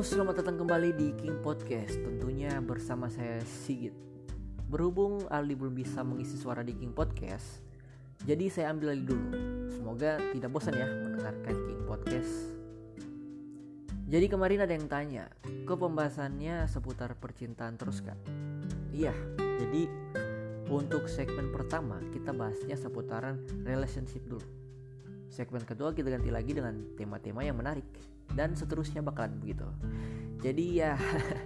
Selamat datang kembali di King Podcast. Tentunya bersama saya Sigit. Berhubung Aldi belum bisa mengisi suara di King Podcast, jadi saya ambil alih dulu. Semoga tidak bosan ya mendengarkan King Podcast. Jadi kemarin ada yang tanya, ke pembahasannya seputar percintaan terus kan? Iya, jadi untuk segmen pertama kita bahasnya seputaran relationship dulu. Segmen kedua kita ganti lagi dengan tema-tema yang menarik dan seterusnya bakalan begitu. Jadi ya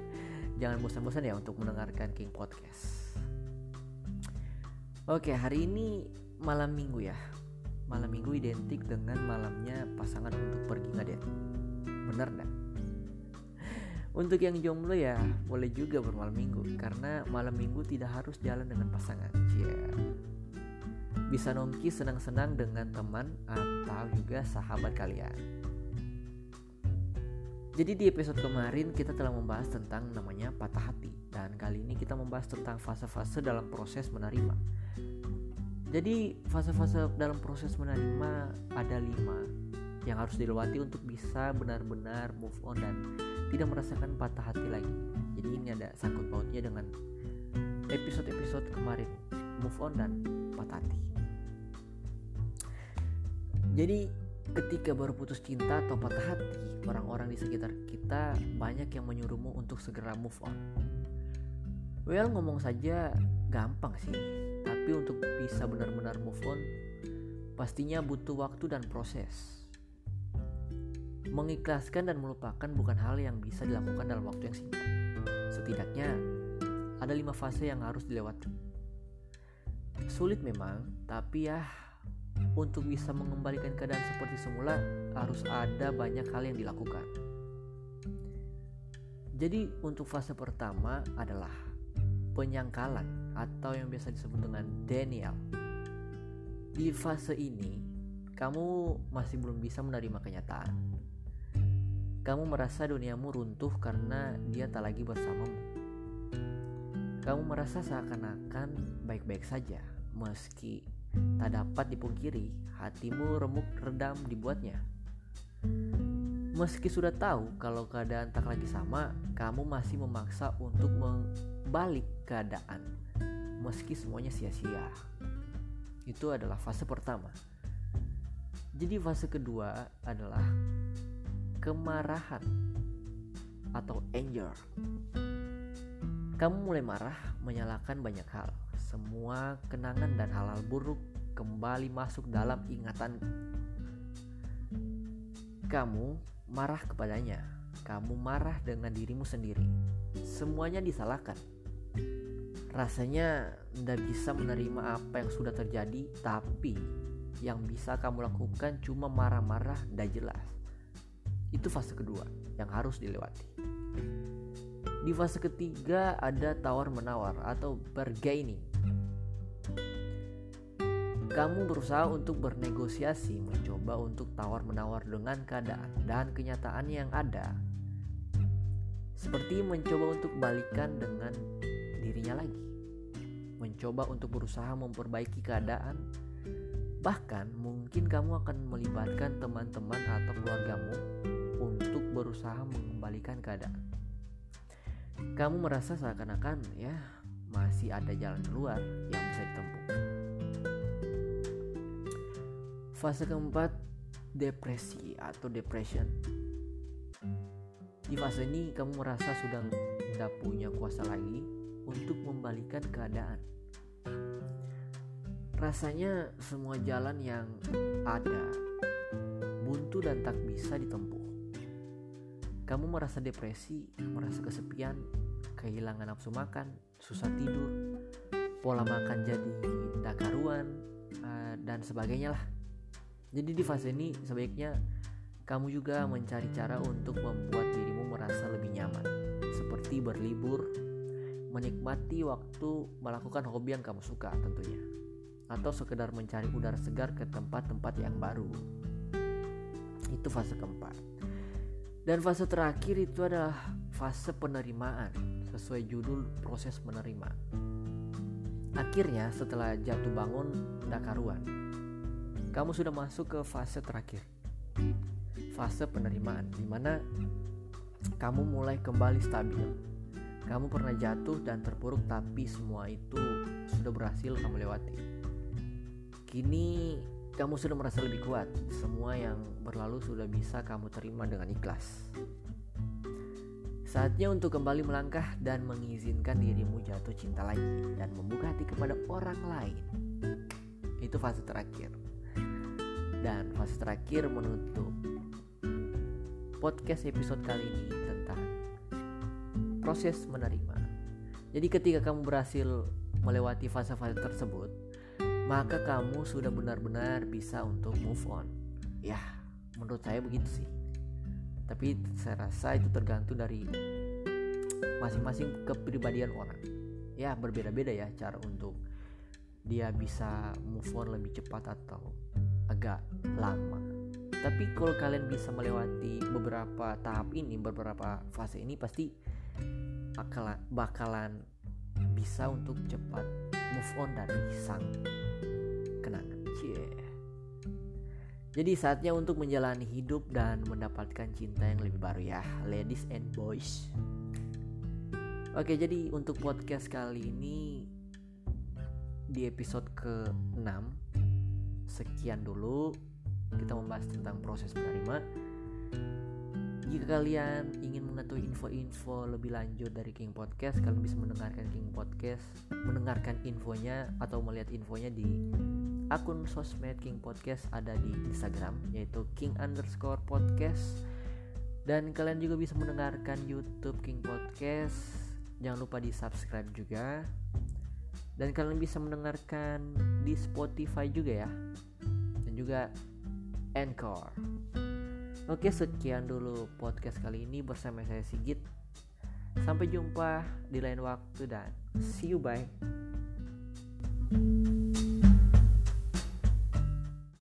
jangan bosan-bosan ya untuk mendengarkan King Podcast. Oke, hari ini malam minggu ya. Malam minggu identik dengan malamnya pasangan untuk pergi ngedate. Bener nggak? Untuk yang jomblo ya boleh juga bermalam minggu karena malam minggu tidak harus jalan dengan pasangan. Yeah. Bisa nongki senang-senang dengan teman atau juga sahabat kalian. Jadi di episode kemarin kita telah membahas tentang namanya patah hati dan kali ini kita membahas tentang fase-fase dalam proses menerima. Jadi fase-fase dalam proses menerima ada lima yang harus dilewati untuk bisa benar-benar move on dan tidak merasakan patah hati lagi. Jadi ini ada sangkut pautnya dengan episode-episode kemarin move on dan patah hati. Jadi ketika baru putus cinta atau patah hati, orang-orang di sekitar kita banyak yang menyuruhmu untuk segera move on. Well, ngomong saja gampang sih, tapi untuk bisa benar-benar move on, pastinya butuh waktu dan proses. Mengikhlaskan dan melupakan bukan hal yang bisa dilakukan dalam waktu yang singkat. Setidaknya, ada lima fase yang harus dilewati. Sulit memang, tapi ya untuk bisa mengembalikan keadaan seperti semula harus ada banyak hal yang dilakukan. Jadi untuk fase pertama adalah penyangkalan atau yang biasa disebut dengan denial. Di fase ini, kamu masih belum bisa menerima kenyataan. Kamu merasa duniamu runtuh karena dia tak lagi bersamamu. Kamu merasa seakan-akan baik-baik saja meski Tak dapat dipungkiri, hatimu remuk redam dibuatnya. Meski sudah tahu kalau keadaan tak lagi sama, kamu masih memaksa untuk membalik keadaan. Meski semuanya sia-sia. Itu adalah fase pertama. Jadi fase kedua adalah kemarahan atau anger. Kamu mulai marah menyalahkan banyak hal semua kenangan dan hal-hal buruk kembali masuk dalam ingatan. Kamu marah kepadanya, kamu marah dengan dirimu sendiri. Semuanya disalahkan. Rasanya tidak bisa menerima apa yang sudah terjadi, tapi yang bisa kamu lakukan cuma marah-marah dan jelas. Itu fase kedua yang harus dilewati. Di fase ketiga ada tawar-menawar atau bargaining kamu berusaha untuk bernegosiasi, mencoba untuk tawar-menawar dengan keadaan dan kenyataan yang ada. Seperti mencoba untuk balikan dengan dirinya lagi. Mencoba untuk berusaha memperbaiki keadaan. Bahkan mungkin kamu akan melibatkan teman-teman atau keluargamu untuk berusaha mengembalikan keadaan. Kamu merasa seakan-akan ya masih ada jalan keluar yang bisa ditempuh. Fase keempat, depresi atau depression. Di fase ini kamu merasa sudah tidak punya kuasa lagi untuk membalikan keadaan. Rasanya semua jalan yang ada buntu dan tak bisa ditempuh. Kamu merasa depresi, merasa kesepian, kehilangan nafsu makan, susah tidur, pola makan jadi tak karuan, eh, dan sebagainya lah. Jadi di fase ini sebaiknya kamu juga mencari cara untuk membuat dirimu merasa lebih nyaman, seperti berlibur, menikmati waktu melakukan hobi yang kamu suka tentunya, atau sekedar mencari udara segar ke tempat-tempat yang baru. Itu fase keempat. Dan fase terakhir itu adalah fase penerimaan, sesuai judul proses menerima. Akhirnya setelah jatuh bangun, tidak karuan kamu sudah masuk ke fase terakhir fase penerimaan di mana kamu mulai kembali stabil. Kamu pernah jatuh dan terpuruk tapi semua itu sudah berhasil kamu lewati. Kini kamu sudah merasa lebih kuat. Semua yang berlalu sudah bisa kamu terima dengan ikhlas. Saatnya untuk kembali melangkah dan mengizinkan dirimu jatuh cinta lagi dan membuka hati kepada orang lain. Itu fase terakhir. Dan fase terakhir menutup podcast episode kali ini tentang proses menerima. Jadi ketika kamu berhasil melewati fase-fase tersebut, maka kamu sudah benar-benar bisa untuk move on. Ya, menurut saya begitu sih. Tapi saya rasa itu tergantung dari masing-masing kepribadian orang. Ya, berbeda-beda ya cara untuk dia bisa move on lebih cepat atau agak lama. Tapi kalau kalian bisa melewati beberapa tahap ini, beberapa fase ini pasti bakalan bakalan bisa untuk cepat move on dari sang kenangan. Cie. Jadi saatnya untuk menjalani hidup dan mendapatkan cinta yang lebih baru ya, ladies and boys. Oke, jadi untuk podcast kali ini di episode ke-6 sekian dulu. Kita membahas tentang proses menerima. Jika kalian ingin mengetahui info-info lebih lanjut dari King Podcast, kalian bisa mendengarkan King Podcast, mendengarkan infonya atau melihat infonya di akun sosmed King Podcast ada di Instagram yaitu King underscore podcast. Dan kalian juga bisa mendengarkan YouTube King Podcast. Jangan lupa di subscribe juga dan kalian bisa mendengarkan di Spotify juga ya. Dan juga Anchor. Oke sekian dulu podcast kali ini bersama saya Sigit. Sampai jumpa di lain waktu dan see you bye